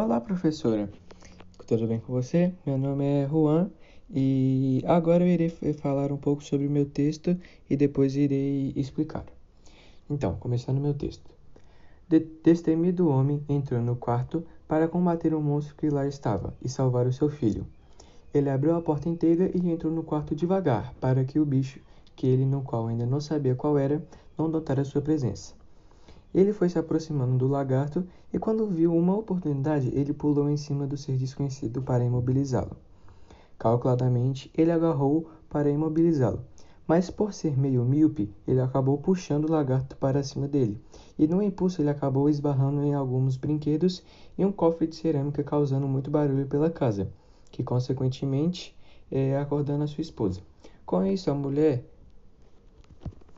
Olá, professora. Tudo bem com você? Meu nome é Juan e agora eu irei falar um pouco sobre o meu texto e depois irei explicar. Então, começando meu texto. De destemido homem entrou no quarto para combater o monstro que lá estava e salvar o seu filho. Ele abriu a porta inteira e entrou no quarto devagar, para que o bicho, que ele no qual ainda não sabia qual era, não notara sua presença. Ele foi se aproximando do lagarto e, quando viu uma oportunidade, ele pulou em cima do ser desconhecido para imobilizá-lo. Calculadamente, ele agarrou para imobilizá-lo, mas por ser meio míope, ele acabou puxando o lagarto para cima dele, e no impulso ele acabou esbarrando em alguns brinquedos e um cofre de cerâmica, causando muito barulho pela casa, que consequentemente é, acordando a sua esposa. Com isso, a mulher